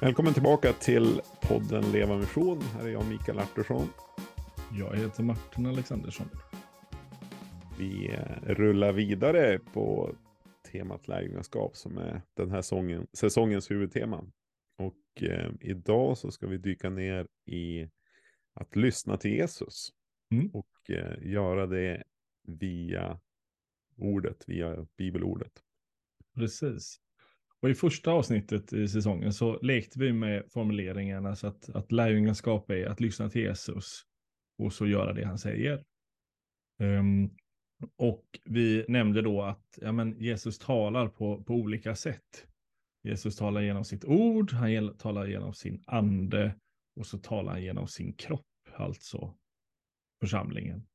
Välkommen tillbaka till podden Leva Mission. Här är jag Mikael Artursson. Jag heter Martin Alexandersson. Vi rullar vidare på temat lärjungaskap som är den här sången, säsongens huvudtema. Och eh, idag så ska vi dyka ner i att lyssna till Jesus. Mm. Och eh, göra det via ordet, via bibelordet. Precis. Och i första avsnittet i säsongen så lekte vi med formuleringarna alltså att, att lärjungaskap är att lyssna till Jesus och så göra det han säger. Um, och vi nämnde då att ja, men Jesus talar på, på olika sätt. Jesus talar genom sitt ord, han talar genom sin ande och så talar han genom sin kropp, alltså församlingen.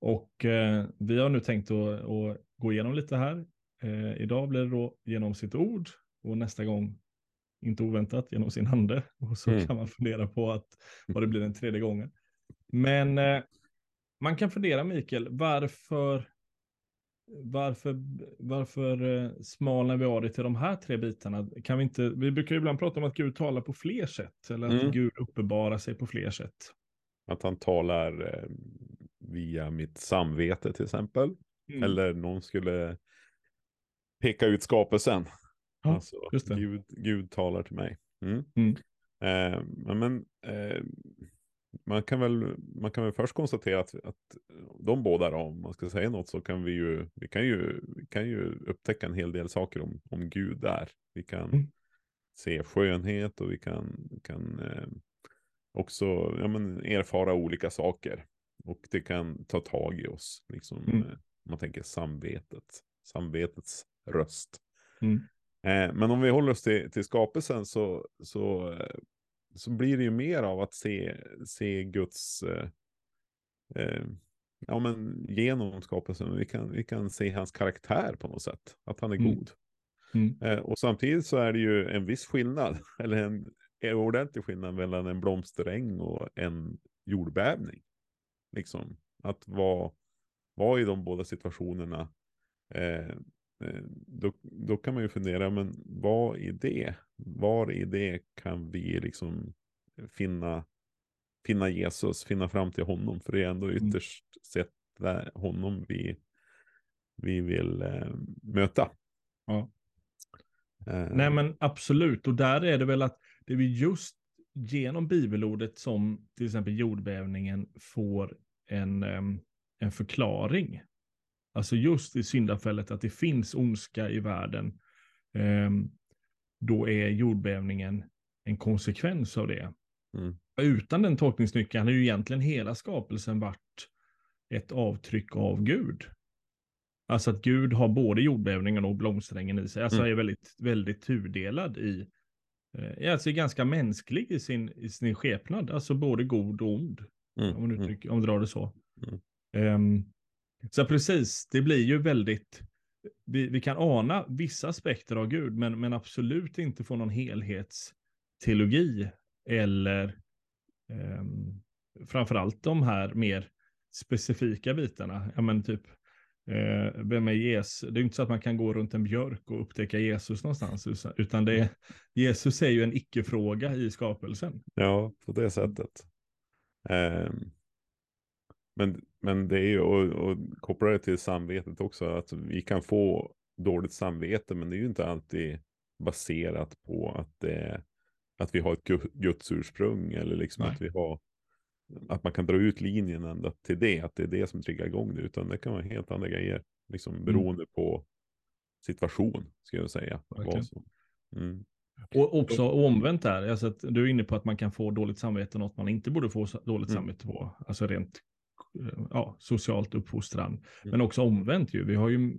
Och eh, vi har nu tänkt att, att, gå igenom lite här. Eh, idag blir det då genom sitt ord och nästa gång, inte oväntat, genom sin ande. Och så mm. kan man fundera på att, vad det blir den tredje gången. Men eh, man kan fundera, Mikael, varför, varför, varför eh, smalnar vi av det till de här tre bitarna? Kan vi, inte, vi brukar ibland prata om att Gud talar på fler sätt, eller att mm. Gud uppenbarar sig på fler sätt. Att han talar eh, via mitt samvete till exempel. Mm. Eller någon skulle peka ut skapelsen. Ja, alltså, Gud, Gud talar till mig. Mm. Mm. Eh, men eh, man, kan väl, man kan väl först konstatera att, att de båda, då, om man ska säga något, så kan vi ju, vi kan ju, vi kan ju upptäcka en hel del saker om, om Gud där. Vi kan mm. se skönhet och vi kan, kan eh, också ja, men, erfara olika saker. Och det kan ta tag i oss, liksom, mm. eh, man tänker samvetet, samvetets röst. Mm. Eh, men om vi håller oss till, till skapelsen så, så, eh, så blir det ju mer av att se, se Guds, eh, eh, ja men genom skapelsen, vi kan, vi kan se hans karaktär på något sätt, att han är mm. god. Mm. Och samtidigt så är det ju en viss skillnad, eller en, en ordentlig skillnad mellan en blomsteräng och en jordbävning. Liksom, att vara, vara i de båda situationerna Eh, då, då kan man ju fundera, men vad i det? Var i det kan vi liksom finna, finna Jesus, finna fram till honom? För det är ändå mm. ytterst sett honom vi, vi vill eh, möta. Ja. Eh. Nej men absolut, och där är det väl att det vi just genom bibelordet som till exempel jordbävningen får en, en förklaring Alltså just i syndafället att det finns ondska i världen. Eh, då är jordbävningen en konsekvens av det. Mm. Utan den tolkningsnyckeln hade ju egentligen hela skapelsen varit ett avtryck av Gud. Alltså att Gud har både jordbävningen och blomsterängen i sig. Alltså mm. är väldigt, väldigt tudelad i, eh, alltså är ganska mänsklig i sin, i sin skepnad. Alltså både god och ond. Mm. Om man mm. uttrycker, om man drar det så. Um, så precis, det blir ju väldigt, vi, vi kan ana vissa aspekter av Gud, men, men absolut inte få någon helhetsteologi eller eh, framförallt de här mer specifika bitarna. Ja, men typ, eh, vem är Jesus? Det är inte så att man kan gå runt en björk och upptäcka Jesus någonstans, utan det är, Jesus är ju en icke-fråga i skapelsen. Ja, på det sättet. Um, men, men det är ju, och, och koppla det till samvetet också, att vi kan få dåligt samvete, men det är ju inte alltid baserat på att, det, att vi har ett Guds ursprung eller liksom att vi har att man kan dra ut linjen ända till det, att det är det som triggar igång det, utan det kan vara helt andra grejer, liksom mm. beroende mm. på situation, ska jag säga. Mm. Och också omvänt där, alltså att du är inne på att man kan få dåligt samvete, något man inte borde få dåligt mm. samvete på, alltså rent ja, socialt uppfostran. Mm. Men också omvänt ju. Vi har ju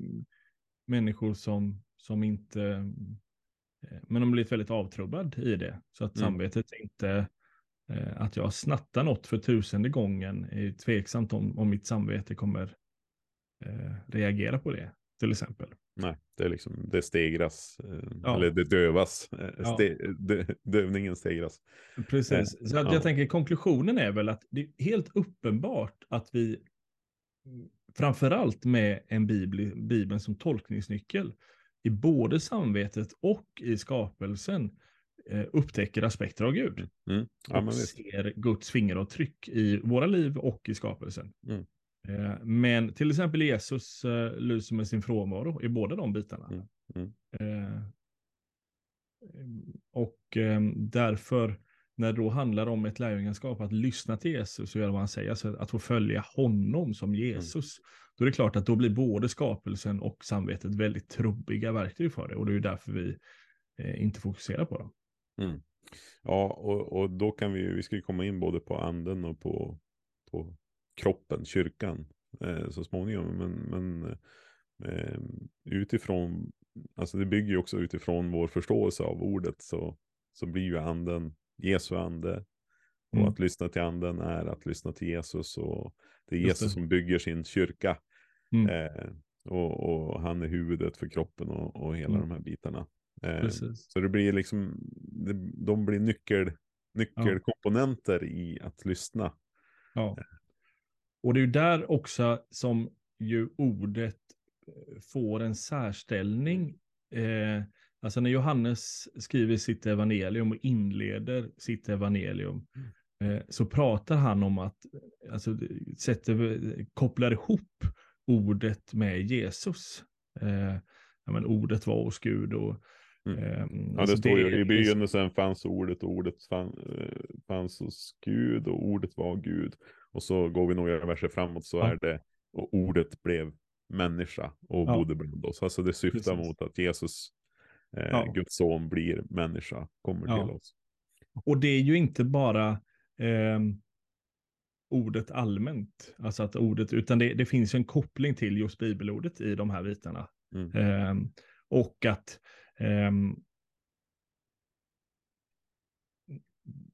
människor som, som inte, eh, men de blivit väldigt avtrubbad i det. Så att mm. samvetet inte, eh, att jag snattar något för tusende gången, är tveksamt om, om mitt samvete kommer eh, reagera på det, till exempel. Nej, det, är liksom, det stegras, eh, ja. eller det dövas. Eh, ste, ja. dö, dövningen stegras. Precis, så att ja. jag tänker konklusionen är väl att det är helt uppenbart att vi, framförallt med en bibel, bibeln som tolkningsnyckel, i både samvetet och i skapelsen, eh, upptäcker aspekter av Gud. Mm. Mm. Ja, och ser Guds fingeravtryck i våra liv och i skapelsen. Mm. Eh, men till exempel Jesus eh, lyser med sin frånvaro i båda de bitarna. Mm. Mm. Eh, och därför, när det då handlar om ett lärjungaskap, att lyssna till Jesus och göra vad han säger, alltså att få följa honom som mm. Jesus, mm. då är det klart att då blir både skapelsen och samvetet väldigt trubbiga verktyg för det. Och det är ju därför vi inte fokuserar på dem. Mm. Ja, och, och då kan vi, vi ska komma in både på anden och på, på kroppen, kyrkan, eh, så småningom. Men, men eh, utifrån, alltså det bygger ju också utifrån vår förståelse av ordet, så, så blir ju anden Jesu ande. Och mm. att lyssna till anden är att lyssna till Jesus. Och det är Jesus det. som bygger sin kyrka. Mm. Eh, och, och, han är huvudet för kroppen och, och hela mm. de här bitarna. Eh, så det blir liksom, de blir nyckel, nyckelkomponenter ja. i att lyssna. Ja. Eh, och det är ju där också som ju ordet eh, får en särställning. Eh, alltså när Johannes skriver sitt evangelium och inleder sitt evangelium mm. eh, så pratar han om att, alltså sätter, kopplar ihop ordet med Jesus. Eh, ja, men ordet var hos Gud och Mm. Um, ja, det står ju i begynnelsen fanns ordet och ordet fann, fanns hos Gud och ordet var Gud. Och så går vi några verser framåt så ja. är det, och ordet blev människa och ja. bodde bland oss. Alltså det syftar Precis. mot att Jesus, eh, ja. Guds son, blir människa, kommer till oss. Och det är ju inte bara eh, ordet allmänt, alltså att ordet, utan det, det finns en koppling till just bibelordet i de här bitarna. Mm. Eh, och att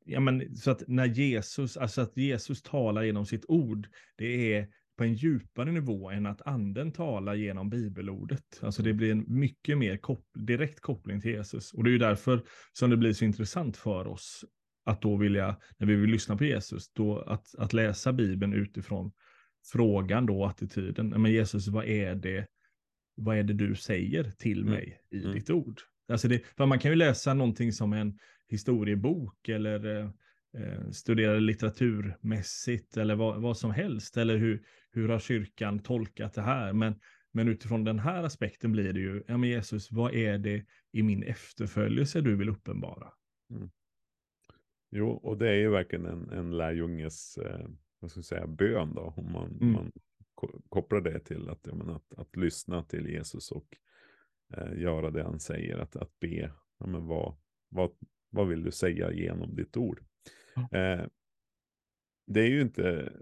ja, men, så att när Jesus, alltså att Jesus talar genom sitt ord, det är på en djupare nivå än att anden talar genom bibelordet. Alltså det blir en mycket mer kop direkt koppling till Jesus. Och det är ju därför som det blir så intressant för oss att då vilja, när vi vill lyssna på Jesus, då att, att läsa Bibeln utifrån frågan då, attityden. Men Jesus, vad är det, vad är det du säger till mm. mig i mm. ditt ord? Alltså det, för man kan ju läsa någonting som en historiebok eller eh, eh, studera litteraturmässigt eller vad, vad, som helst. Eller hur, hur har kyrkan tolkat det här? Men, men utifrån den här aspekten blir det ju, ja men Jesus, vad är det i min efterföljelse du vill uppenbara? Mm. Jo, och det är ju verkligen en, en lärjunges, eh, vad ska jag säga, bön då, om man, mm. man kopplar det till att, ja, men att, att lyssna till Jesus och eh, göra det han säger, att, att be, ja, men vad, vad, vad vill du säga genom ditt ord? Mm. Eh, det är ju inte,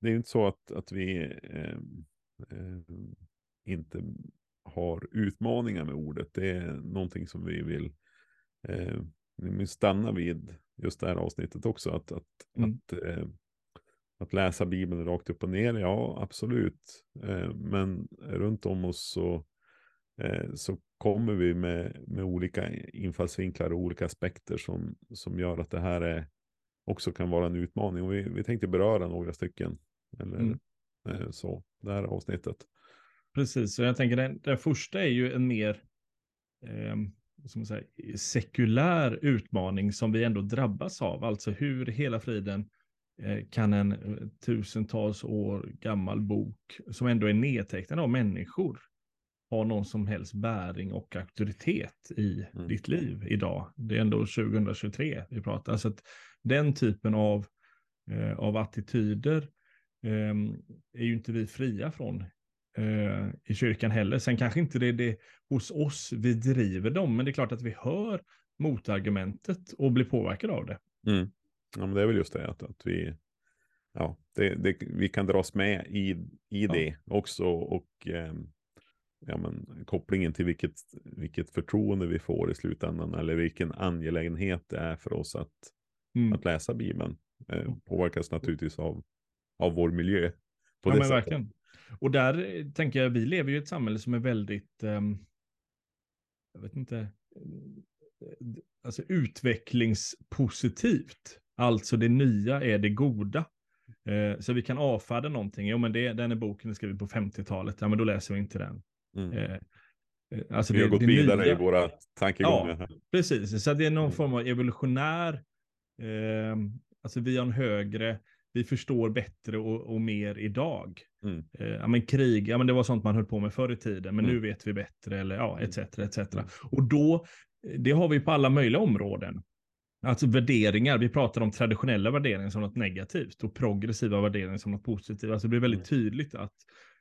det är inte så att, att vi eh, eh, inte har utmaningar med ordet. Det är någonting som vi vill, eh, stanna vid just det här avsnittet också. Att, att, mm. att, eh, att läsa Bibeln rakt upp och ner, ja absolut. Eh, men runt om oss så, så kommer vi med, med olika infallsvinklar och olika aspekter som, som gör att det här är, också kan vara en utmaning. Och vi, vi tänkte beröra några stycken. Eller mm. eh, så, det här avsnittet. Precis, och jag tänker den, den första är ju en mer eh, som säga, sekulär utmaning som vi ändå drabbas av. Alltså hur hela friden eh, kan en eh, tusentals år gammal bok som ändå är nedtecknad av människor har någon som helst bäring och auktoritet i mm. ditt liv idag. Det är ändå 2023 vi pratar. Så att den typen av, eh, av attityder eh, är ju inte vi fria från eh, i kyrkan heller. Sen kanske inte det är det hos oss vi driver dem, men det är klart att vi hör motargumentet och blir påverkade av det. Mm. Ja, men det är väl just det att, att vi, ja, det, det, vi kan dras med i, i ja. det också och eh, ja, men, kopplingen till vilket, vilket förtroende vi får i slutändan eller vilken angelägenhet det är för oss att, mm. att läsa Bibeln. Eh, påverkas naturligtvis av, av vår miljö. ja, men verkligen. Och där eh, tänker jag, vi lever ju i ett samhälle som är väldigt, eh, jag vet inte, eh, alltså utvecklingspositivt. Alltså det nya är det goda. Eh, så vi kan avfärda någonting. Jo, men det, den är boken skrev på 50-talet. Ja, men då läser vi inte den. Mm. Eh, Alltså vi har gått vidare nya... i våra tankegångar. Ja, precis. Så det är någon mm. form av evolutionär, eh, alltså vi har en högre, vi förstår bättre och, och mer idag. Mm. Eh, ja, men krig, ja, men det var sånt man höll på med förr i tiden, men mm. nu vet vi bättre, eller ja, etc. etc. Mm. Och då, det har vi på alla möjliga områden. Alltså värderingar, vi pratar om traditionella värderingar som något negativt och progressiva värderingar som något positivt. Alltså det blir väldigt mm. tydligt att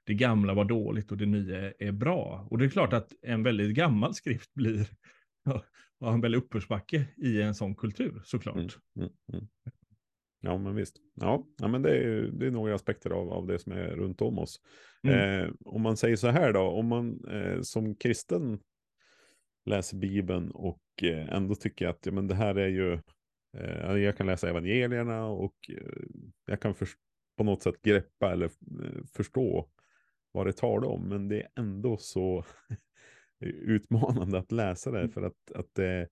det gamla var dåligt och det nya är bra. Och det är klart att en väldigt gammal skrift blir har en väldigt uppförsbacke i en sån kultur såklart. Mm, mm, mm. Ja, men visst. Ja, ja men det är, det är några aspekter av, av det som är runt om oss. Mm. Eh, om man säger så här då, om man eh, som kristen läser Bibeln och eh, ändå tycker att ja, men det här är ju, eh, jag kan läsa evangelierna och eh, jag kan för, på något sätt greppa eller eh, förstå vad det talar om, men det är ändå så utmanande att läsa det, mm. för att, att det,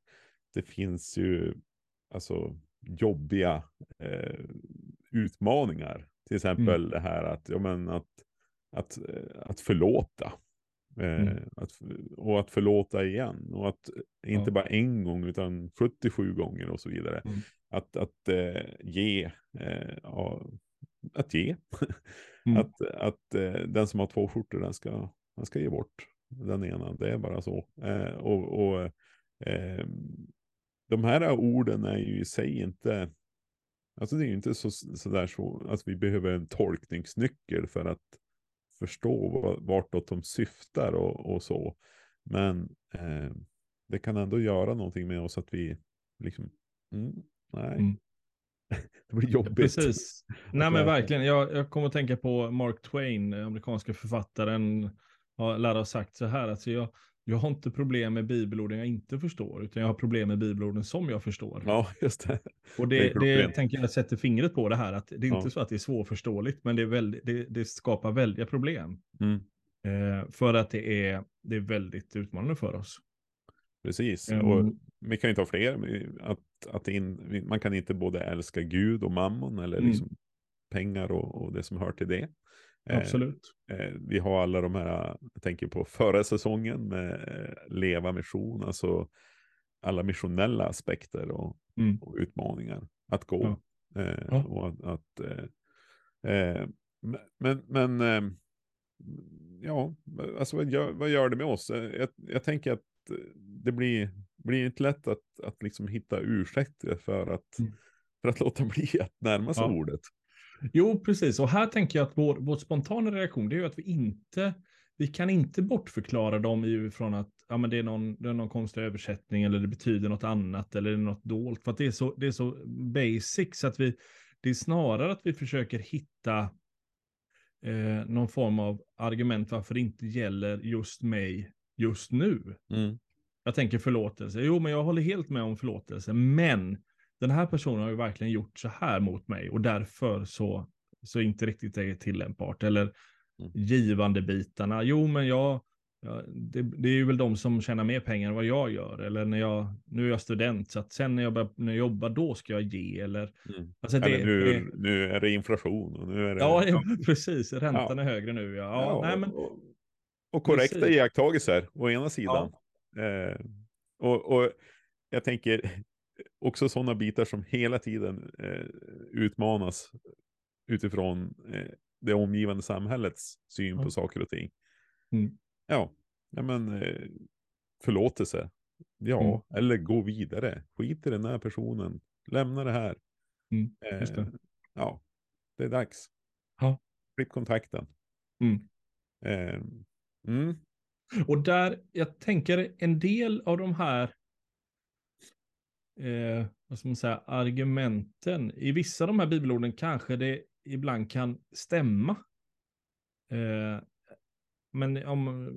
det finns ju alltså, jobbiga eh, utmaningar. Till exempel mm. det här att, ja, men att, att, eh, att förlåta. Eh, mm. att, och att förlåta igen. Och att inte ja. bara en gång utan 77 gånger och så vidare. Mm. Att, att eh, ge, eh, ja, att ge. Mm. Att, att eh, den som har två skjortor, den ska, den ska ge bort den ena. Det är bara så. Eh, och, och eh, de här orden är ju i sig inte, alltså det är ju inte så, så där så att vi behöver en tolkningsnyckel för att förstå vartåt de syftar och, och så. Men eh, det kan ändå göra någonting med oss att vi liksom, mm, nej, mm. Det blir jobbigt. Precis. Nej men verkligen, jag, jag kommer att tänka på Mark Twain, amerikanska författaren, har lär ha sagt så här, alltså jag, jag har inte problem med bibelorden jag inte förstår, utan jag har problem med bibelorden som jag förstår. Ja, just det. Och det, det, det tänker jag sätter fingret på det här, att det är inte ja. så att det är svårförståeligt, men det, är väldigt, det, det skapar väldiga problem. Mm. Eh, för att det är, det är väldigt utmanande för oss. Precis, mm. och vi kan ju ta fler, att, att in, man kan inte både älska Gud och mammon, eller mm. liksom pengar och, och det som hör till det. Eh, Absolut. Eh, vi har alla de här, jag tänker på förra säsongen med eh, Leva mission, alltså alla missionella aspekter och, mm. och utmaningar att gå. Ja. Eh, ja. Och att, att eh, eh, men, men ja, alltså vad gör, vad gör det med oss? Jag, jag tänker att det blir, blir inte lätt att, att liksom hitta ursäkter för att, mm. för att låta bli att närma sig ja. ordet. Jo, precis. Och här tänker jag att vår, vår spontana reaktion det är ju att vi inte, vi kan inte bortförklara dem utifrån att ja, men det, är någon, det är någon konstig översättning eller det betyder något annat eller något dolt. För att det är så, det är så basic så att vi, det är snarare att vi försöker hitta eh, någon form av argument varför det inte gäller just mig just nu. Mm. Jag tänker förlåtelse. Jo, men jag håller helt med om förlåtelse, men den här personen har ju verkligen gjort så här mot mig och därför så, så inte riktigt är tillämpbart. Eller mm. givande bitarna. Jo, men jag, ja, det, det, är ju väl de som tjänar mer pengar än vad jag gör. Eller när jag, nu är jag student, så att sen när jag, börjar, när jag jobbar, då ska jag ge. Eller, mm. alltså det, eller nu, det, nu är det inflation. Och nu är det, ja, ja, precis. Räntan ja. är högre nu. Ja. Ja, ja nej, men, och, korrekta iakttagelser, å ena sidan. Eh, och, och jag tänker, också sådana bitar som hela tiden eh, utmanas utifrån eh, det omgivande samhällets syn mm. på saker och ting. Mm. Ja, ja men eh, förlåtelse. Ja, mm. eller gå vidare. Skit i den här personen. Lämna det här. Mm, det. Eh, ja, det är dags. Ja. Klipp kontakten. Eh, mm. Och där, jag tänker en del av de här eh, vad ska man säga, argumenten. I vissa av de här bibelorden kanske det ibland kan stämma. Eh, men om,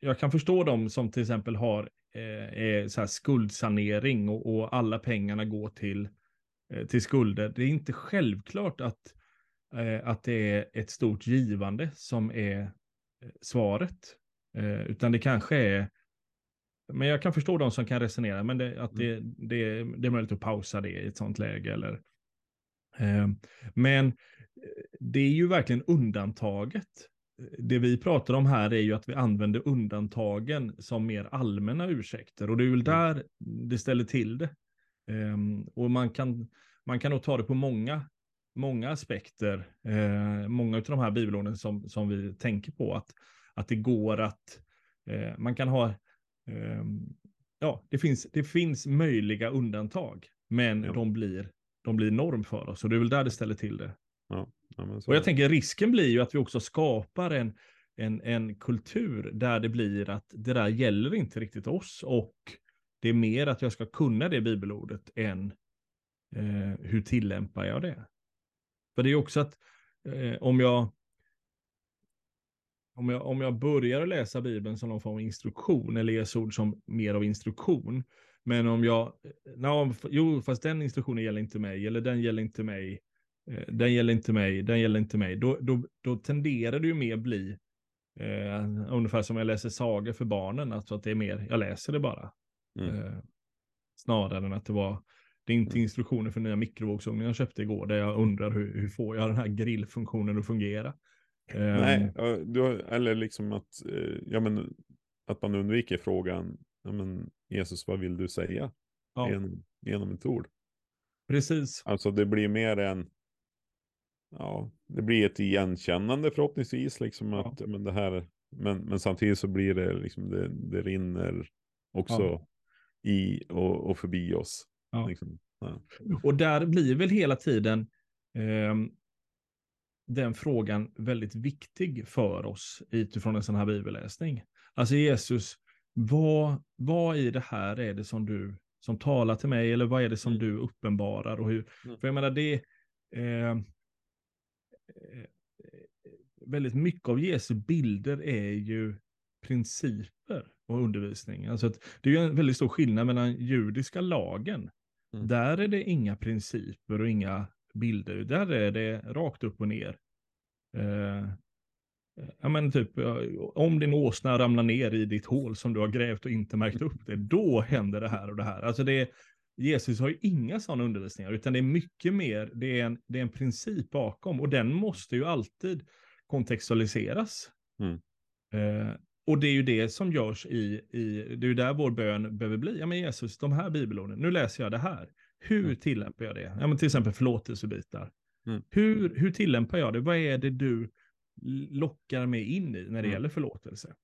jag kan förstå dem som till exempel har eh, så här skuldsanering och, och, alla pengarna går till, eh, till skulder. Det är inte självklart att, eh, att det är ett stort givande som är svaret. Eh, utan det kanske är men jag kan förstå de som kan resonera, men det, att det, mm. det, det är möjligt att pausa det i ett sånt läge. Eller, eh, men det är ju verkligen undantaget det vi pratar om här är ju att vi använder undantagen som mer allmänna ursäkter. Och det är väl mm. där det ställer till det. Um, och man kan, man kan nog ta det på många, många aspekter. Uh, många av de här bibelorden som, som vi tänker på. Att, att det går att, uh, man kan ha, um, ja, det finns, det finns möjliga undantag. Men ja. de, blir, de blir norm för oss. Och det är väl där det ställer till det. Ja. Ja, och jag tänker risken blir ju att vi också skapar en, en, en kultur där det blir att det där gäller inte riktigt oss och det är mer att jag ska kunna det bibelordet än eh, hur tillämpar jag det? För det är också att eh, om jag om jag, om jag börjar läsa Bibeln som någon form av instruktion, eller Jesu ord som mer av instruktion, men om jag, no, jo, fast den instruktionen gäller inte mig, eller den gäller inte mig, Eh, den gäller inte mig, den gäller inte mig, då, då, då tenderar det ju mer bli eh, ungefär som jag läser sagor för barnen, alltså att det är mer, jag läser det bara. Mm. Eh, snarare än att det var, det är inte mm. instruktioner för nya mikrovågsugnen jag köpte igår, där jag undrar hur, hur får jag den här grillfunktionen att fungera. Nej, um, du, eller liksom att, eh, ja, men, att man undviker frågan, ja, men, Jesus, vad vill du säga? Ja. Genom, genom ett ord. Precis. Alltså det blir mer en, ja, det blir ett igenkännande förhoppningsvis. Liksom ja. att, men, det här, men, men samtidigt så blir det, liksom, det, det rinner också ja. i och, och förbi oss. Ja. Liksom. Och där blir väl hela tiden eh, den frågan väldigt viktig för oss utifrån en sån här bibelläsning. Alltså Jesus, vad, vad i det här är det som du som talar till mig eller vad är det som mm. du uppenbarar och hur? Mm. För jag menar det, eh, Eh, väldigt mycket av Jesu bilder är ju principer och undervisning. Alltså det är ju en väldigt stor skillnad mellan judiska lagen. Mm. Där är det inga principer och inga bilder. Där är det rakt upp och ner. Eh, ja men typ, om din åsna ramlar ner i ditt hål som du har grävt och inte märkt upp det, då händer det här och det här. Alltså det, Jesus har ju inga sådana undervisningar, utan det är mycket mer, det är en, det är en princip bakom och den måste ju alltid kontextualiseras. Mm. Eh, och det är ju det som görs i, i, det är ju där vår bön behöver bli. Ja men Jesus, de här bibelorden, nu läser jag det här. Hur mm. tillämpar jag det? Ja men till exempel förlåtelsebitar. Mm. Hur, hur tillämpar jag det? Vad är det du lockar mig in i när det mm. gäller förlåtelse?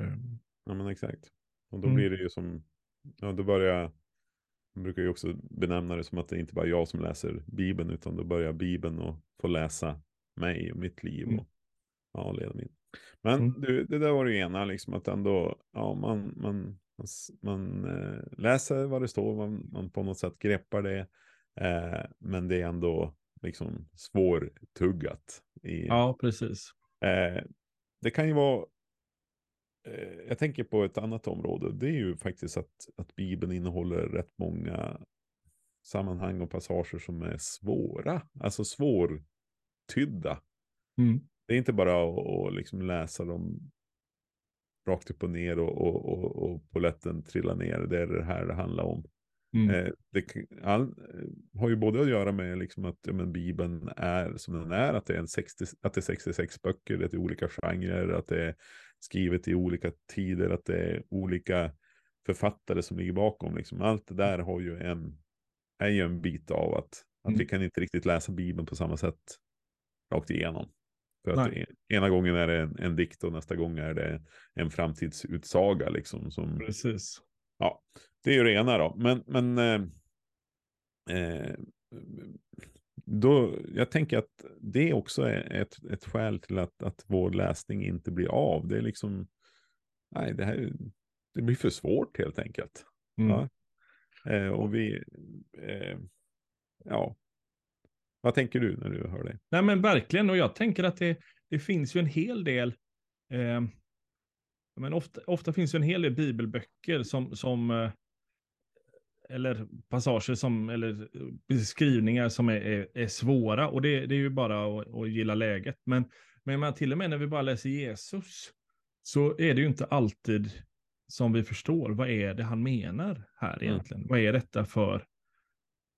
Mm. Ja men exakt. Och då mm. blir det ju som, ja då börjar man brukar ju också benämna det som att det inte bara är jag som läser Bibeln, utan då börjar Bibeln och få läsa mig och mitt liv mm. och ja, leda min. Men mm. du, det där var det ena, liksom att ändå, ja, man, man, man, man äh, läser vad det står, man, man på något sätt greppar det, äh, men det är ändå liksom svårtuggat. I, ja, precis. Äh, det kan ju vara Eh, jag tänker på ett annat område. Det är ju faktiskt att, att Bibeln innehåller rätt många sammanhang och passager som är svåra. Alltså svårtydda. Mm. Det är inte bara att, att liksom läsa dem rakt upp och ner och, och, och, och poletten trillar ner. Det är det här det handlar om. Mm. Eh, det all, eh, har ju både att göra med liksom att ja, men Bibeln är som den är, att det är, en 60, att det är 66 böcker, det är olika genrer, att det är skrivet i olika tider, att det är olika författare som ligger bakom. Liksom. Allt det där har ju en, är ju en bit av att, att mm. vi kan inte riktigt läsa Bibeln på samma sätt rakt igenom. För att Nej. ena gången är det en, en, dikt och nästa gång är det en framtidsutsaga. Liksom, som, Precis. Ja, det är ju det ena då. Men, men eh, eh, då, jag tänker att det också är ett, ett skäl till att, att vår läsning inte blir av. Det är liksom, nej, det här det blir för svårt helt enkelt. Mm. Ja. Eh, och vi, eh, ja, vad tänker du när du hör det? Nej men verkligen, och jag tänker att det, det finns ju en hel del, eh, men ofta, ofta finns ju en hel del bibelböcker som, som eh, eller passager som, eller beskrivningar som är, är, är svåra. Och det, det, är ju bara att, att gilla läget. Men, men till och med när vi bara läser Jesus så är det ju inte alltid som vi förstår vad är det han menar här mm. egentligen. Mm. Vad är detta för?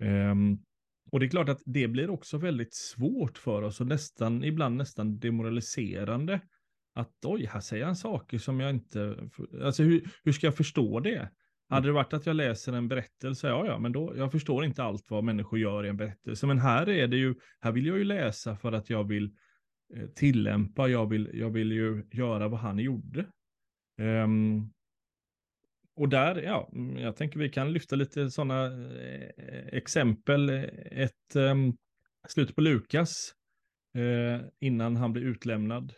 Um, och det är klart att det blir också väldigt svårt för oss och nästan, ibland nästan demoraliserande. Att oj, här säger han saker som jag inte, alltså hur, hur ska jag förstå det? Hade det varit att jag läser en berättelse, ja, ja, men då, jag förstår inte allt vad människor gör i en berättelse. Men här är det ju, här vill jag ju läsa för att jag vill eh, tillämpa, jag vill, jag vill ju göra vad han gjorde. Um, och där, ja, jag tänker vi kan lyfta lite sådana eh, exempel. Ett eh, slut på Lukas, eh, innan han blir utlämnad.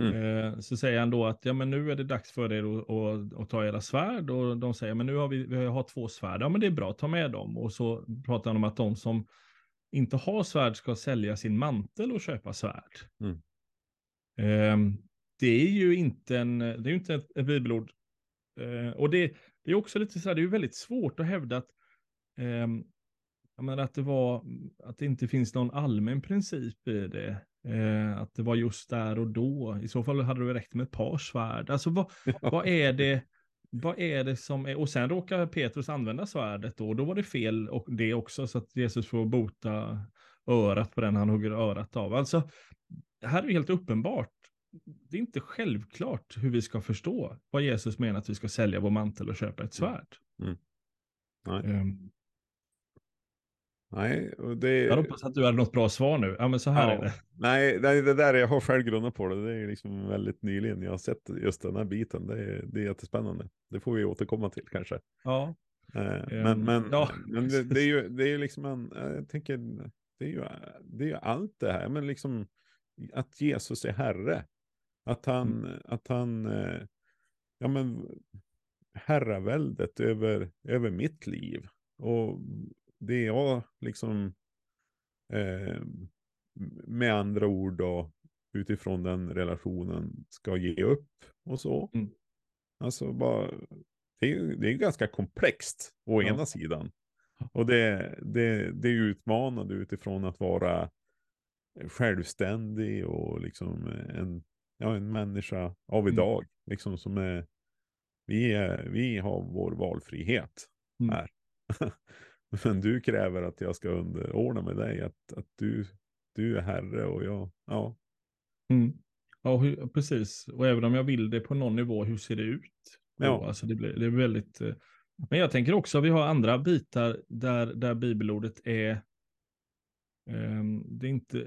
Mm. Eh, så säger han då att ja, men nu är det dags för er att, att, att ta era svärd och de säger men nu har vi, vi har två svärd, ja men det är bra, ta med dem. Och så pratar han om att de som inte har svärd ska sälja sin mantel och köpa svärd. Mm. Eh, det är ju inte, en, det är inte ett, ett bibelord. Eh, och det, det, är också lite så här, det är väldigt svårt att hävda att, eh, menar, att, det var, att det inte finns någon allmän princip i det. Eh, att det var just där och då. I så fall hade det räckt med ett par svärd. Alltså vad, vad är det? Vad är det som är, och sen råkar Petrus använda svärdet då, och då var det fel och det också, så att Jesus får bota örat på den han hugger örat av. Alltså, det här är helt uppenbart. Det är inte självklart hur vi ska förstå vad Jesus menar att vi ska sälja vår mantel och köpa ett svärd. Mm. Nej. Um, Nej, och det... Jag hoppas att du hade något bra svar nu. Ja, men så här ja. är det. Nej, det, det där, jag har själv grundat på det. Det är liksom väldigt nyligen jag har sett just den här biten. Det är, det är jättespännande. Det får vi återkomma till kanske. Ja. Eh, men, um, men, ja. men det, det, är ju, det är ju liksom en, jag tänker, det är ju, det är ju allt det här, men liksom att Jesus är Herre. Att han, mm. att han, eh, ja men, herraväldet över, över mitt liv. Och det jag liksom eh, med andra ord då utifrån den relationen ska ge upp och så. Mm. Alltså bara, det är, det är ganska komplext å ja. ena sidan. Och det, det, det är utmanande utifrån att vara självständig och liksom en, ja, en människa av mm. idag. Mm. Liksom som är, vi, är, vi har vår valfrihet mm. här. Men du kräver att jag ska underordna mig dig, att, att du, du är herre och jag, ja. Mm. Ja, hur, precis. Och även om jag vill det på någon nivå, hur ser det ut? Ja. alltså det, blir, det är väldigt... Eh, men jag tänker också att vi har andra bitar där, där bibelordet är det är, inte,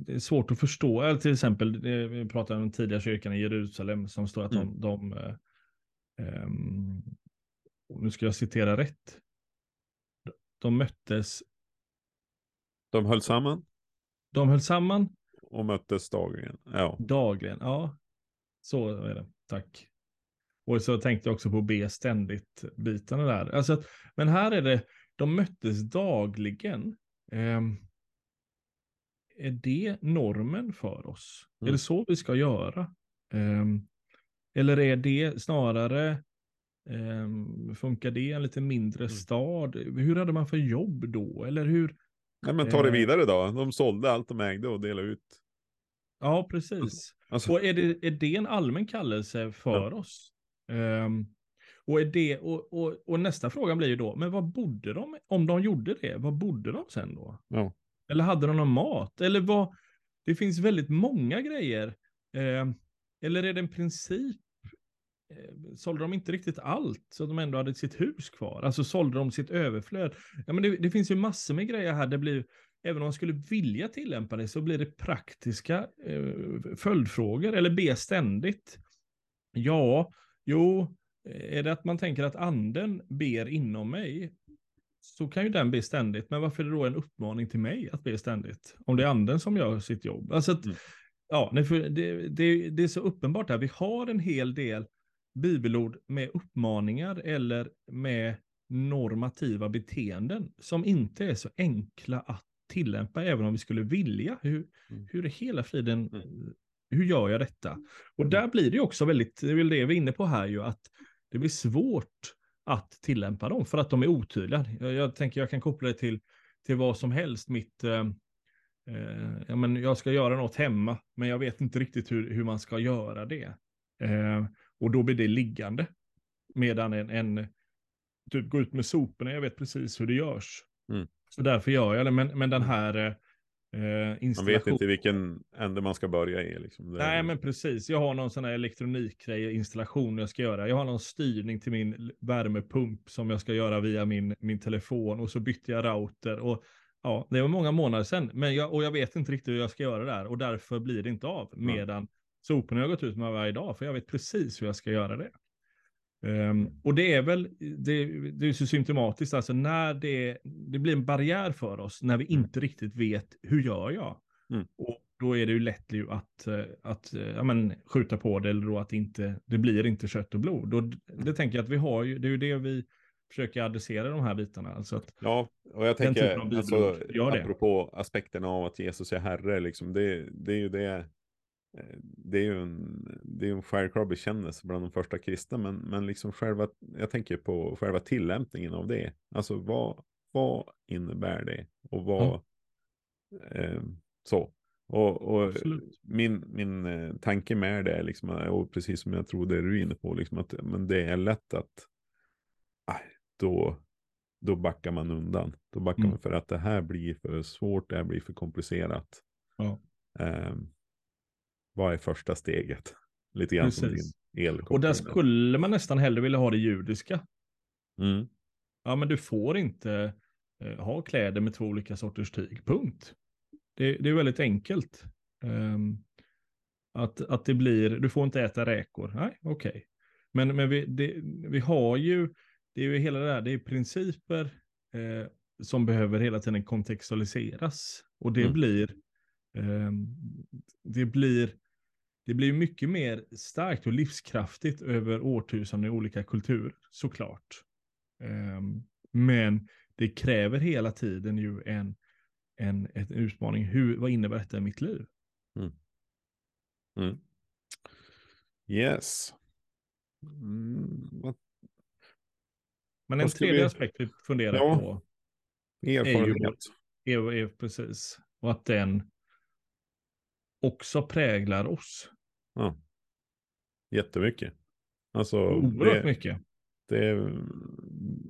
det är svårt att förstå. Eller till exempel, vi pratade om den tidiga kyrkan i Jerusalem som står att mm. de, de um, nu ska jag citera rätt, de möttes. De höll samman? De höll samman. Och möttes dagligen. Ja. Dagligen, ja. Så är det. Tack. Och så tänkte jag också på be ständigt bitarna där. Alltså, men här är det, de möttes dagligen. Eh, är det normen för oss? Mm. Är det så vi ska göra? Eh, eller är det snarare Um, funkar det i en lite mindre mm. stad? Hur hade man för jobb då? Eller hur? Nej, men ta det eh, vidare då. De sålde allt de ägde och delade ut. Ja, precis. Alltså... Och är det, är det en allmän kallelse för ja. oss? Um, och, är det, och, och, och, nästa fråga blir ju då, men vad bodde de, om de gjorde det, vad bodde de sen då? Ja. Eller hade de någon mat? Eller vad, det finns väldigt många grejer. Eh, eller är det en princip Eh, sålde de inte riktigt allt så att de ändå hade sitt hus kvar? Alltså sålde de sitt överflöd? Ja, men det, det finns ju massor med grejer här. Det blir, även om man skulle vilja tillämpa det så blir det praktiska eh, följdfrågor eller be ständigt. Ja, jo, är det att man tänker att anden ber inom mig så kan ju den be ständigt. Men varför är det då en uppmaning till mig att be ständigt? Om det är anden som gör sitt jobb. Alltså att, mm. ja, det, det, det, är så uppenbart här. Vi har en hel del bibelord med uppmaningar eller med normativa beteenden som inte är så enkla att tillämpa, även om vi skulle vilja. Hur, mm. hur är hela friden, mm. hur gör jag detta? Och där blir det också väldigt, det är väl det vi är inne på här ju, att det blir svårt att tillämpa dem för att de är otydliga. Jag, jag tänker jag kan koppla det till, till vad som helst, mitt eh, eh, ja, men jag ska göra något hemma, men jag vet inte riktigt hur, hur man ska göra det. Eh, och då blir det liggande. Medan en, en typ gå ut med soporna, jag vet precis hur det görs. Mm. Så därför gör jag det. Men, men den här Eh, man vet inte vilken ände man ska börja i. Liksom. Nej, är... men precis. Jag har någon sån här elektronikgrej, installation jag ska göra. Jag har någon styrning till min värmepump som jag ska göra via min, min telefon och så bytte jag router. Och, ja, det var många månader sedan, men jag, och jag vet inte riktigt hur jag ska göra där och därför blir det inte av. Medan soporna har gått ut med varje dag, för jag vet precis hur jag ska göra det. Um, och det är väl, det, det, är så symptomatiskt, alltså när det, det blir en barriär för oss, när vi mm. inte riktigt vet, hur gör jag? Mm. Och då är det ju lätt ju att, eh, att eh, ja, men, skjuta på det, eller då att inte, det blir inte kött och blod. Och det tänker jag att vi har ju, det är ju det vi försöker adressera de här bitarna. Alltså att ja, och jag tänker, alltså, apropå aspekterna av att Jesus är herre, liksom, det, det är ju det det är ju en, det är en självklar bekännelse bland de första kristna, men, men liksom själva, jag tänker på själva tillämpningen av det. Alltså vad, vad innebär det? Och vad, mm. eh, så. Och, och min, min eh, tanke med det är liksom, och precis som jag tror det är du är inne på, liksom att men det är lätt att då, då backar man undan. Då backar mm. man för att det här blir för svårt, det här blir för komplicerat. Ja. Um, vad är första steget? Lite grann Precis. som din elkoppling. Och där skulle man nästan hellre vilja ha det judiska. Mm. Ja, men du får inte eh, ha kläder med två olika sorters tyg, punkt. Det, det är väldigt enkelt. Um, att, att det blir, du får inte äta räkor, nej, okej. Okay. Men, men vi, det, vi har ju, det är ju hela det här, det är principer eh, som behöver hela tiden kontextualiseras. Och det mm. blir, eh, det blir det blir mycket mer starkt och livskraftigt över årtusenden i olika kulturer, såklart. Um, men det kräver hela tiden ju en, en, en utmaning. Hur, vad innebär detta i mitt liv? Mm. Mm. Yes. Mm. Men en tredje vi... aspekt vi funderar ja. på. Erfarenhet. Är ju, är, är, precis. Och att den också präglar oss. Ja. Jättemycket. Alltså, Oerhört mycket. Det är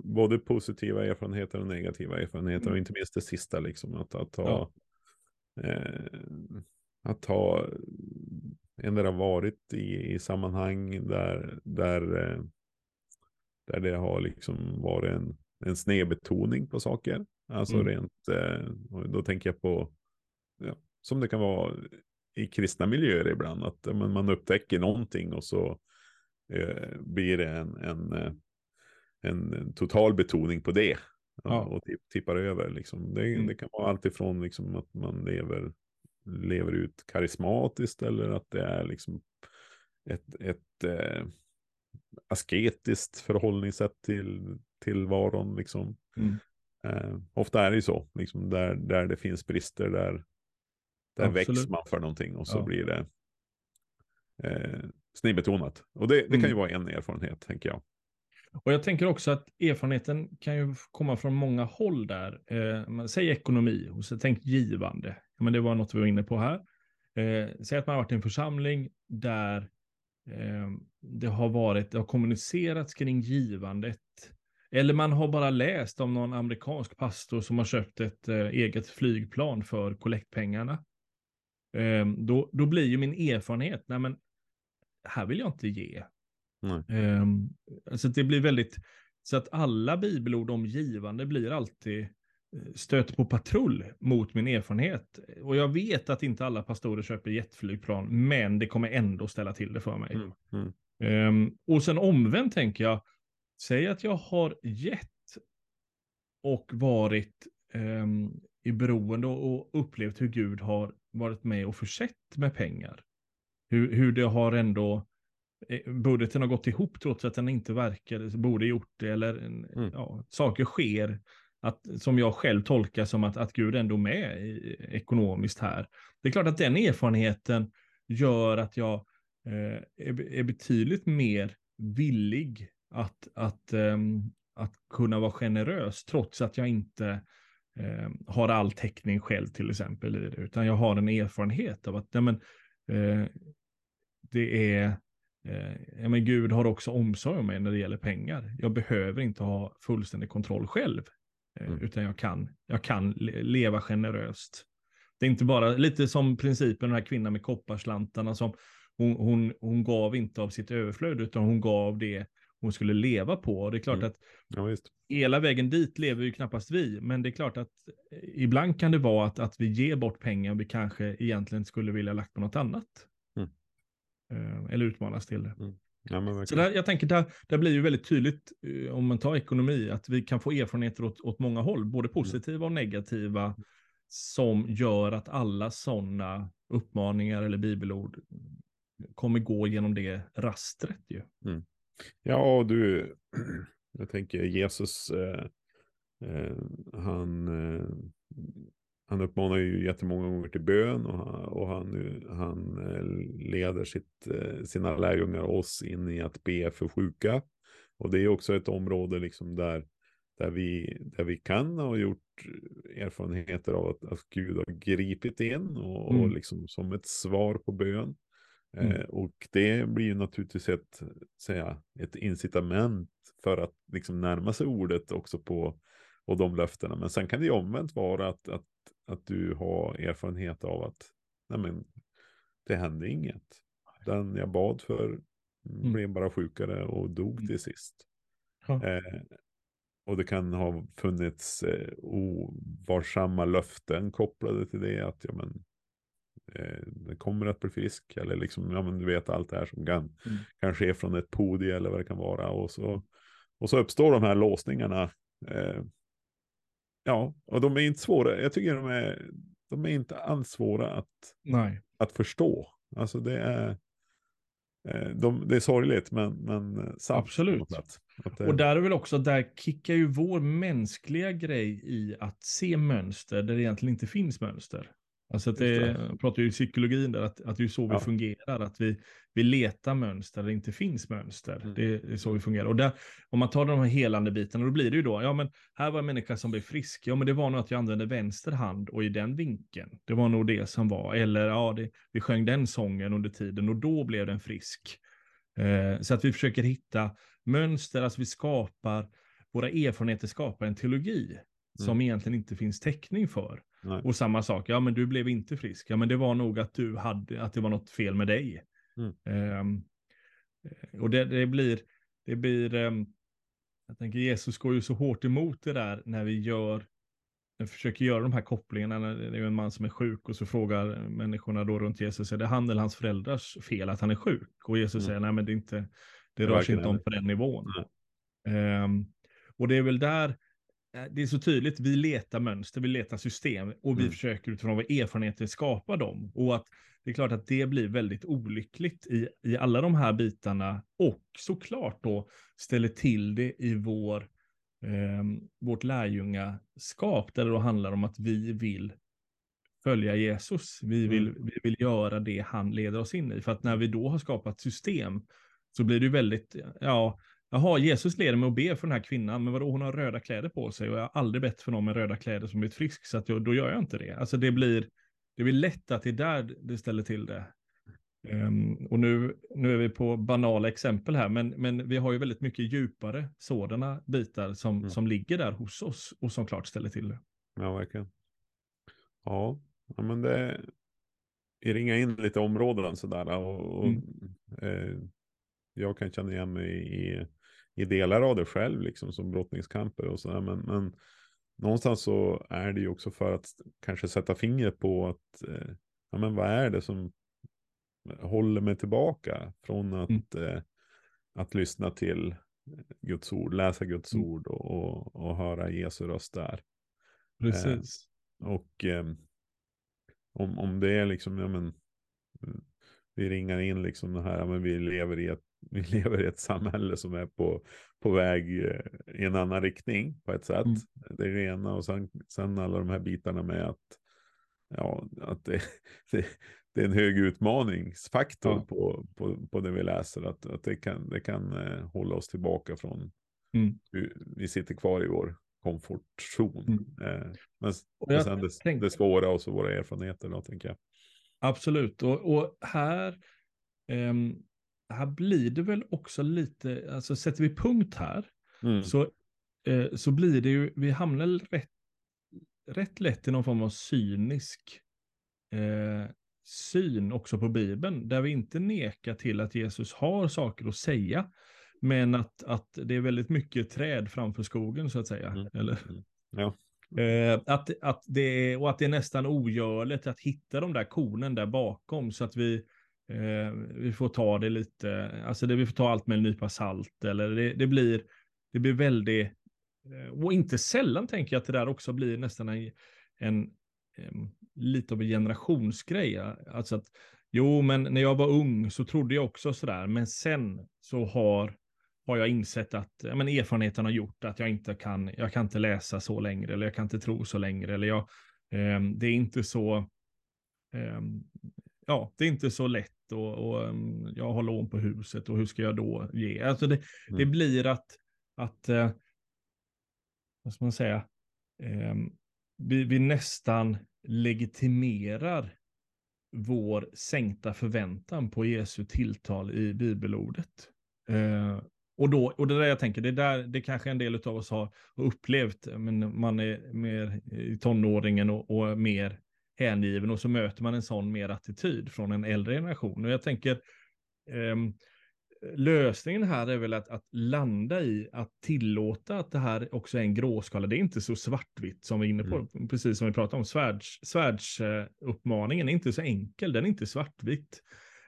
både positiva erfarenheter och negativa erfarenheter. Mm. Och inte minst det sista, liksom, att, att ha... Ja. Eh, att ha ändå varit i, i sammanhang där, där, eh, där det har liksom varit en, en snedbetoning på saker. Alltså mm. rent, eh, då tänker jag på, ja, som det kan vara i kristna miljöer ibland. Att men, man upptäcker någonting och så eh, blir det en, en, eh, en, total betoning på det. Ja. Och tippar över. Liksom. Det, mm. det kan vara alltifrån liksom, att man lever, lever ut karismatiskt eller att det är liksom ett, ett eh, asketiskt förhållningssätt till tillvaron. Liksom. Mm. Eh, ofta är det ju så, liksom, där, där det finns brister, där, där Absolut. väcks man för någonting och så ja. blir det eh, snedbetonat. Och det, det kan ju mm. vara en erfarenhet, tänker jag. Och jag tänker också att erfarenheten kan ju komma från många håll där. Eh, säg ekonomi, och så tänk givande. Men det var något vi var inne på här. Eh, säg att man har varit i en församling där eh, det har varit, det har kommunicerats kring givandet. Eller man har bara läst om någon amerikansk pastor som har köpt ett eh, eget flygplan för kollektpengarna. Um, då, då blir ju min erfarenhet, nej men här vill jag inte ge. Um, alltså det blir väldigt, så att alla bibelord om givande blir alltid eh, stöter på patrull mot min erfarenhet. Och jag vet att inte alla pastorer köper jetflygplan, men det kommer ändå ställa till det för mig. Mm, mm. Um, och sen omvänt tänker jag, säg att jag har gett och varit um, i beroende och upplevt hur Gud har varit med och försett med pengar. Hur, hur det har ändå, eh, budgeten har gått ihop trots att den inte verkar, borde gjort det, eller mm. ja, saker sker att, som jag själv tolkar som att, att Gud ändå är med i, ekonomiskt här. Det är klart att den erfarenheten gör att jag eh, är, är betydligt mer villig att, att, um, att kunna vara generös, trots att jag inte eh, har all täckning själv till exempel i det, utan jag har en erfarenhet av att ja, men, eh, det är, eh, men Gud har också omsorg om mig när det gäller pengar. Jag behöver inte ha fullständig kontroll själv. mm. utan jag kan, jag kan leva generöst. Det är inte bara lite som principen den här kvinnan med kopparslantarna som hon, hon, hon gav inte av sitt överflöd utan hon gav det hon skulle leva på. Och det är klart mm. att ja, hela vägen dit lever ju knappast vi, men det är klart att eh, ibland kan det vara att, att vi ger bort pengar vi kanske egentligen skulle vilja lagt på något annat. Mm. Uh, eller utmanas till det. Mm. Ja, så där, jag tänker, där, där blir ju väldigt tydligt, uh, om man tar ekonomi, att vi kan få erfarenheter åt, åt många håll, både mm. positiva och negativa, som gör att alla sådana uppmaningar eller bibelord kommer gå genom det rastret ju. Mm. Ja, du, jag tänker Jesus, eh, eh, han, eh, han uppmanar ju jättemånga gånger till bön och han, och han, han eh, leder sitt, eh, sina lärjungar oss in i att be för sjuka. Och det är också ett område liksom där, där, vi, där vi kan ha gjort erfarenheter av att, att Gud har gripit in och, mm. och liksom som ett svar på bön. Mm. Eh, och det blir ju naturligtvis ett, säga, ett incitament för att liksom närma sig ordet också på och de löftena. Men sen kan det ju omvänt vara att, att, att du har erfarenhet av att nej men, det hände inget. Den jag bad för mm. blev bara sjukare och dog mm. till sist. Ja. Eh, och det kan ha funnits eh, ovarsamma löften kopplade till det. Att ja, men, eh, kommer att bli frisk. Eller liksom, ja men du vet allt det här som kan, mm. kan ske från ett podium eller vad det kan vara. Och så, och så uppstår de här låsningarna. Eh, ja, och de är inte svåra. Jag tycker de är, de är inte alls svåra att, Nej. att förstå. Alltså det är, eh, de, det är sorgligt men, men sant. Absolut. Det... Och där är väl också, där kickar ju vår mänskliga grej i att se mönster där det egentligen inte finns mönster. Alltså att det, pratar ju psykologin där, att, att det är så ja. vi fungerar, att vi, vi letar mönster där det inte finns mönster. Mm. Det, är så vi fungerar. Och där, om man tar de här helande bitarna, då blir det ju då, ja men här var en människa som blev frisk, ja men det var nog att jag använde vänster hand och i den vinkeln. Det var nog det som var, eller ja, det, vi sjöng den sången under tiden och då blev den frisk. Eh, så att vi försöker hitta mönster, alltså vi skapar, våra erfarenheter skapar en teologi mm. som egentligen inte finns täckning för. Nej. Och samma sak, ja men du blev inte frisk. Ja men det var nog att du hade, att det var något fel med dig. Mm. Um, och det, det, blir, det blir, um, jag tänker Jesus går ju så hårt emot det där när vi gör, när vi försöker göra de här kopplingarna. När det är en man som är sjuk och så frågar människorna då runt Jesus, är det han eller hans föräldrars fel att han är sjuk? Och Jesus mm. säger, nej men det är inte, det rör sig inte om på den nivån. Um, och det är väl där, det är så tydligt, vi letar mönster, vi letar system och vi mm. försöker utifrån våra erfarenheter skapa dem. Och att det är klart att det blir väldigt olyckligt i, i alla de här bitarna och såklart då ställer till det i vår, eh, vårt lärjungaskap där det då handlar om att vi vill följa Jesus. Vi vill, mm. vi vill göra det han leder oss in i. För att när vi då har skapat system så blir det väldigt, ja, Jaha, Jesus leder mig att be för den här kvinnan, men vadå, hon har röda kläder på sig och jag har aldrig bett för någon med röda kläder som blivit frisk, så att jag, då gör jag inte det. Alltså det blir, det blir lätt att det är där det ställer till det. Um, och nu, nu är vi på banala exempel här, men, men vi har ju väldigt mycket djupare sådana bitar som, mm. som ligger där hos oss och som klart ställer till det. Ja, verkligen. Ja, men det ringar in lite områden sådär och, och mm. eh, jag kan känna igen mig i i delar av det själv, liksom som brottningskamper och sådär. Men, men någonstans så är det ju också för att kanske sätta fingret på att, eh, ja men vad är det som håller mig tillbaka från att, mm. eh, att lyssna till Guds ord, läsa Guds mm. ord och, och, och, höra Jesu röst där. Precis. Eh, och eh, om, om det är liksom, ja men, vi ringar in liksom det här, men vi lever i ett vi lever i ett samhälle som är på, på väg eh, i en annan riktning på ett sätt. Mm. Det är det ena och sen, sen alla de här bitarna med att, ja, att det, det, det är en hög utmaningsfaktor ja. på, på, på det vi läser. Att, att det kan, det kan eh, hålla oss tillbaka från, mm. vi, sitter kvar i vår komfortzon. Mm. Eh, men, men sen det, det svåra och så våra erfarenheter då, tänker jag. Absolut, och, och här, um, här blir det väl också lite, alltså sätter vi punkt här, mm. så eh, så blir det ju, vi hamnar rätt, rätt lätt i någon form av cynisk eh, syn också på Bibeln, där vi inte nekar till att Jesus har saker att säga, men att, att det är väldigt mycket träd framför skogen så att säga. Mm. Eller? Mm. Eh, att, att det är, och att det är nästan ogörligt att hitta de där kornen där bakom så att vi, eh, vi får ta det lite, alltså det, vi får ta allt med en nypa salt eller det, det blir, det blir väldigt, eh, och inte sällan tänker jag att det där också blir nästan en, en, en lite av en generationsgrej. Alltså att, jo, men när jag var ung så trodde jag också sådär, men sen så har har jag insett att ja, men erfarenheten har gjort att jag inte kan, jag kan inte läsa så längre, eller jag kan inte tro så längre, eller jag, eh, det är inte så, eh, ja, det är inte så lätt och, och jag har lån på huset och hur ska jag då ge? Alltså det, mm. det blir att, att eh, vad ska man säga, ehm, vi, vi nästan legitimerar vår sänkta förväntan på Jesu tilltal i bibelordet. Eh, och, då, och det där jag tänker, det där det kanske en del av oss har upplevt, men man är mer i tonåringen och, och mer hängiven och så möter man en sån mer attityd från en äldre generation. Och jag tänker, eh, lösningen här är väl att, att, landa i att tillåta att det här också är en gråskala. Det är inte så svartvitt som vi är inne på, mm. precis som vi pratade om. Svärds, svärdsuppmaningen är inte så enkel, den är inte svartvitt.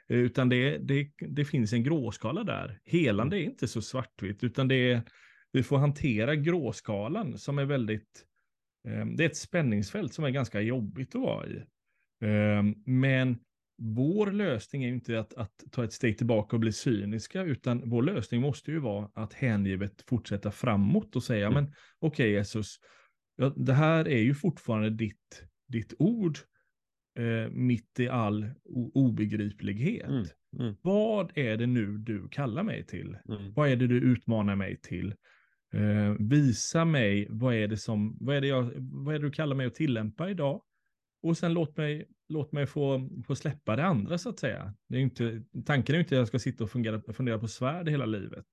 Utan det, det, det finns en gråskala där. Helande mm. är inte så svartvitt, utan det är, vi får hantera gråskalan som är väldigt, eh, det är ett spänningsfält som är ganska jobbigt att vara i. Eh, men vår lösning är inte att, att, ta ett steg tillbaka och bli cyniska, utan vår lösning måste ju vara att hängivet fortsätta framåt och säga, mm. men okej okay, Jesus, det här är ju fortfarande ditt, ditt ord eh, mitt i all obegriplighet. Mm, mm. Vad är det nu du kallar mig till? Mm. Vad är det du utmanar mig till? Eh, visa mig, vad är, det som, vad, är det jag, vad är det du kallar mig att tillämpa idag? Och sen låt mig, låt mig få, få släppa det andra så att säga. Det är inte, tanken är inte att jag ska sitta och fungera, fundera på svärd hela livet.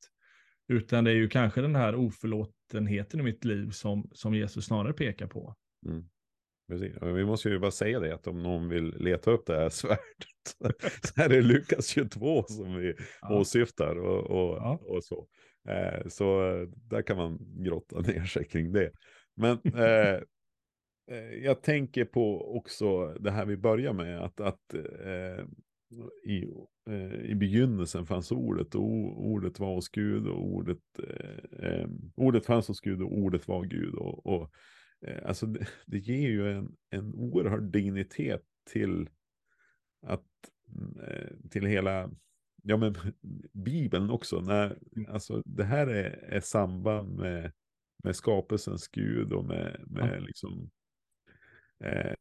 Utan det är ju kanske den här oförlåtenheten i mitt liv som, som Jesus snarare pekar på. Mm. Precis. Vi måste ju bara säga det att om någon vill leta upp det här svärdet så är det Lukas 22 som vi ja. åsyftar och, och, ja. och så. Eh, så där kan man grotta ner sig kring det. Men eh, eh, jag tänker på också det här vi börjar med att, att eh, i, eh, i begynnelsen fanns ordet och ordet var hos Gud och ordet, eh, ordet fanns hos Gud och ordet var Gud. och, och Eh, alltså det, det, ger ju en, en oerhörd dignitet till att eh, till hela ja men Bibeln också. När, alltså, det här är, är samband med, med skapelsens Gud och med, med ja. liksom eh,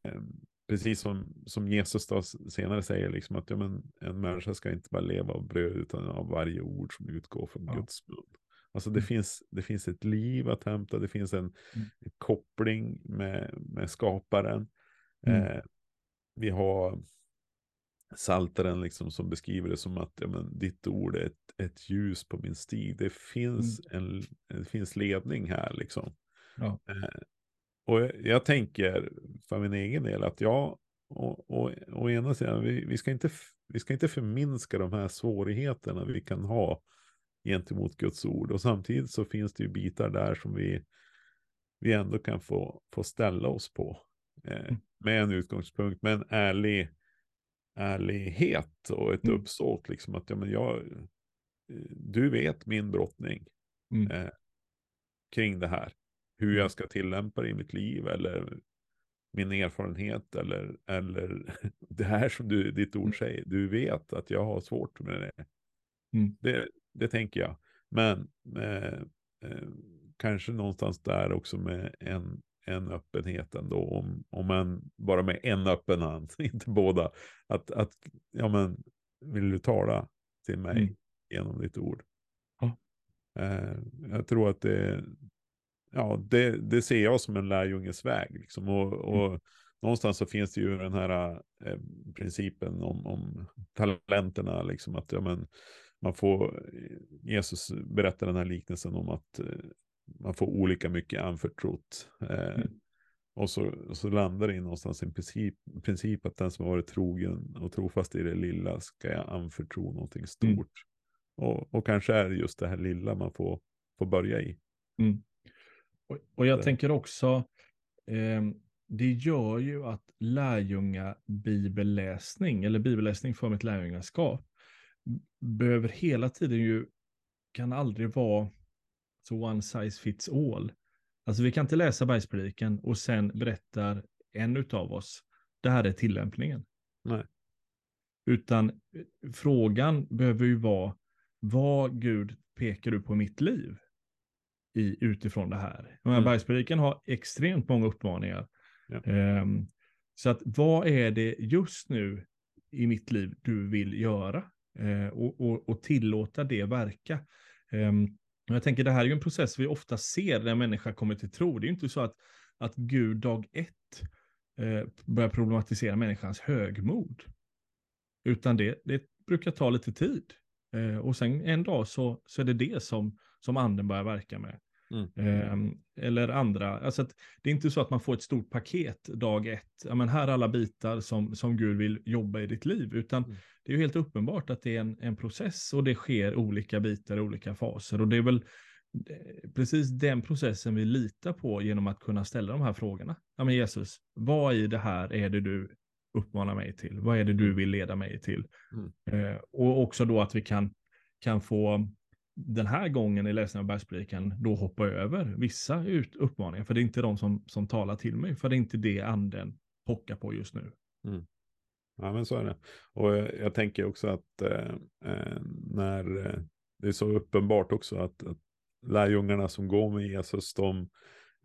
precis som, som Jesus då senare säger liksom att ja, men, en människa ska inte bara leva av bröd utan av varje ord som utgår från ja. Guds mun. Alltså det, mm. finns, det finns ett liv att hämta, det finns en, mm. koppling med, med skaparen. Mm. Eh, vi har saltaren liksom som beskriver det som att ja, men, ditt ord är ett, ett ljus på min stig. Det finns, mm. en, det finns ledning här liksom. Ja. Eh, och jag, jag, tänker för min egen del att ja, och, och, å ena sidan, vi, vi, ska inte, vi ska inte förminska de här svårigheterna vi kan ha gentemot Guds ord. Och samtidigt så finns det ju bitar där som vi, vi ändå kan få, få ställa oss på. Eh, mm. med en utgångspunkt, med en ärlig ärlighet och ett mm. uppsåt. Liksom att ja, men jag, du vet min brottning mm. eh, kring det här. Hur jag mm. ska tillämpa det i mitt liv eller min erfarenhet eller, eller det här som du, ditt ord mm. säger. Du vet att jag har svårt med det. Mm. det det tänker jag. Men eh, eh, kanske någonstans där också med en, en öppenhet ändå. Om, om man bara med en öppen hand, inte båda. Att, att ja men, vill du tala till mig mm. genom ditt ord? Ja. Eh, jag tror att det, ja, det, det ser jag som en lärjunges väg. Liksom. Och, och mm. någonstans så finns det ju den här eh, principen om, om talenterna. Liksom, att ja, men, man får, Jesus berättar den här liknelsen om att eh, man får olika mycket anförtrott. Eh, mm. Och så, så landar det i någonstans en princip, princip att den som har varit trogen och trofast i det lilla ska jag anförtro någonting stort. Mm. Och, och kanske är det just det här lilla man får, får börja i. Mm. Och, och, jag det. tänker också, eh, det gör ju att lärjunga bibelläsning, eller bibelläsning för mitt lärjungaskap, behöver hela tiden ju, kan aldrig vara så one size fits all. Alltså vi kan inte läsa bergspredikan och sen berättar en av oss, det här är tillämpningen. Nej. Utan eh, frågan behöver ju vara, vad Gud pekar du på mitt liv i, utifrån det här? Mm. Bergspredikan har extremt många uppmaningar. Ja. Um, så att vad är det just nu i mitt liv du vill göra? Eh, och, och, och, tillåta det verka. Ehm, jag tänker det här är ju en process vi ofta ser när människa kommer till tro. Det är ju inte så att, att Gud dag ett eh, börjar problematisera människans högmod. Utan det, det brukar ta lite tid. Eh, och sen en dag så, så är det det som, som anden börjar verka med. Mm. Eh, eller andra, alltså det är inte så att man får ett stort paket dag ett. Ja, men här är alla bitar som, som Gud vill jobba i ditt liv. Utan mm. det är ju helt uppenbart att det är en, en process och det sker olika bitar i olika faser. Och det är väl precis den processen vi litar på genom att kunna ställa de här frågorna. Ja, men Jesus, vad i det här är det du uppmanar mig till? Vad är det du mm. vill leda mig till? Mm. Eh, och också då att vi kan, kan få den här gången i läsningen av bergspredikan då hoppa över vissa ut uppmaningar, för det är inte de som, som talar till mig, för det är inte det anden pockar på just nu. Mm. Ja, men så är det. Och jag, jag tänker också att eh, eh när eh, det är så uppenbart också att, att lärjungarna som går med Jesus, de,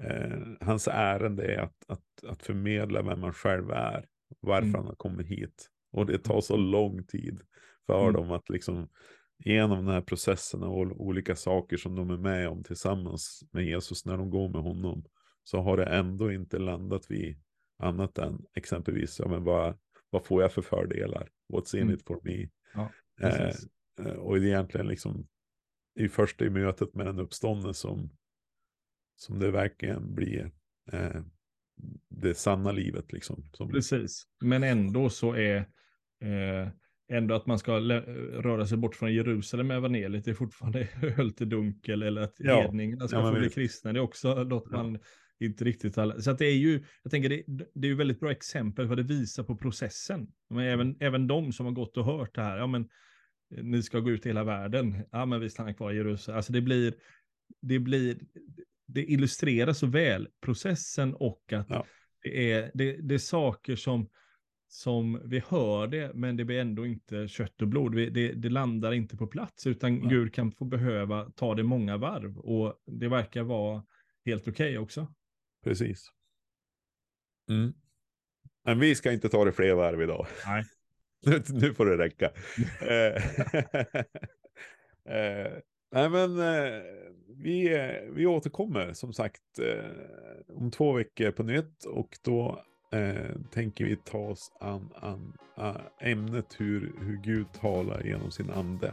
eh, hans ärende är att, att, att förmedla vem man själv är, varför mm. han har kommit hit. Och det tar så lång tid för mm. dem att liksom genom den här processen och olika saker som de är med om tillsammans med Jesus när de går med honom så har det ändå inte landat vid annat än exempelvis ja, men vad, vad får jag för fördelar? What's in mm. it for me? Ja, eh, eh, och det är egentligen liksom i första i mötet med den uppståndne som, som det verkligen blir eh, det sanna livet. Liksom, som... Precis, men ändå så är eh, ändå att man ska röra sig bort från Jerusalem med evangeliet, det är fortfarande höltedunkel eller att ja. hedningarna ska ja, få bli kristna, det är också något ja. man inte riktigt alla. Så att det är ju, jag tänker det, det är ju väldigt bra exempel för det visar på processen. Men mm. även, även de som har gått och hört det här, ja men ni ska gå ut i hela världen, ja men vi stannar kvar i Jerusalem. Alltså det blir, det blir, det illustrerar så väl processen och att ja. det, är, det, det är saker som, som vi hör det, men det blir ändå inte kött och blod. Det, det landar inte på plats, utan ja. Gud kan få behöva ta det många varv. Och det verkar vara helt okej okay också. Precis. Mm. Men vi ska inte ta det fler varv idag. Nej. nu, nu får det räcka. Eh, eh, nej men eh, vi, vi återkommer som sagt om två veckor på nytt och då eh, tänker vi ta oss an, an, an ämnet hur, hur Gud talar genom sin ande.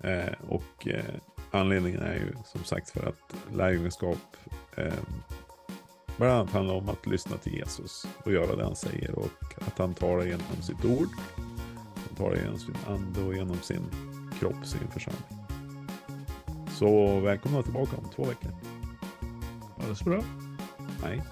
Eh, och eh, anledningen är ju som sagt för att lärjungaskap eh, bland annat handlar om att lyssna till Jesus och göra det han säger och att han talar genom sitt ord. Han talar genom sin ande och genom sin kropp, sin församling. Så välkomna tillbaka om två veckor. Ha det så bra. Hej.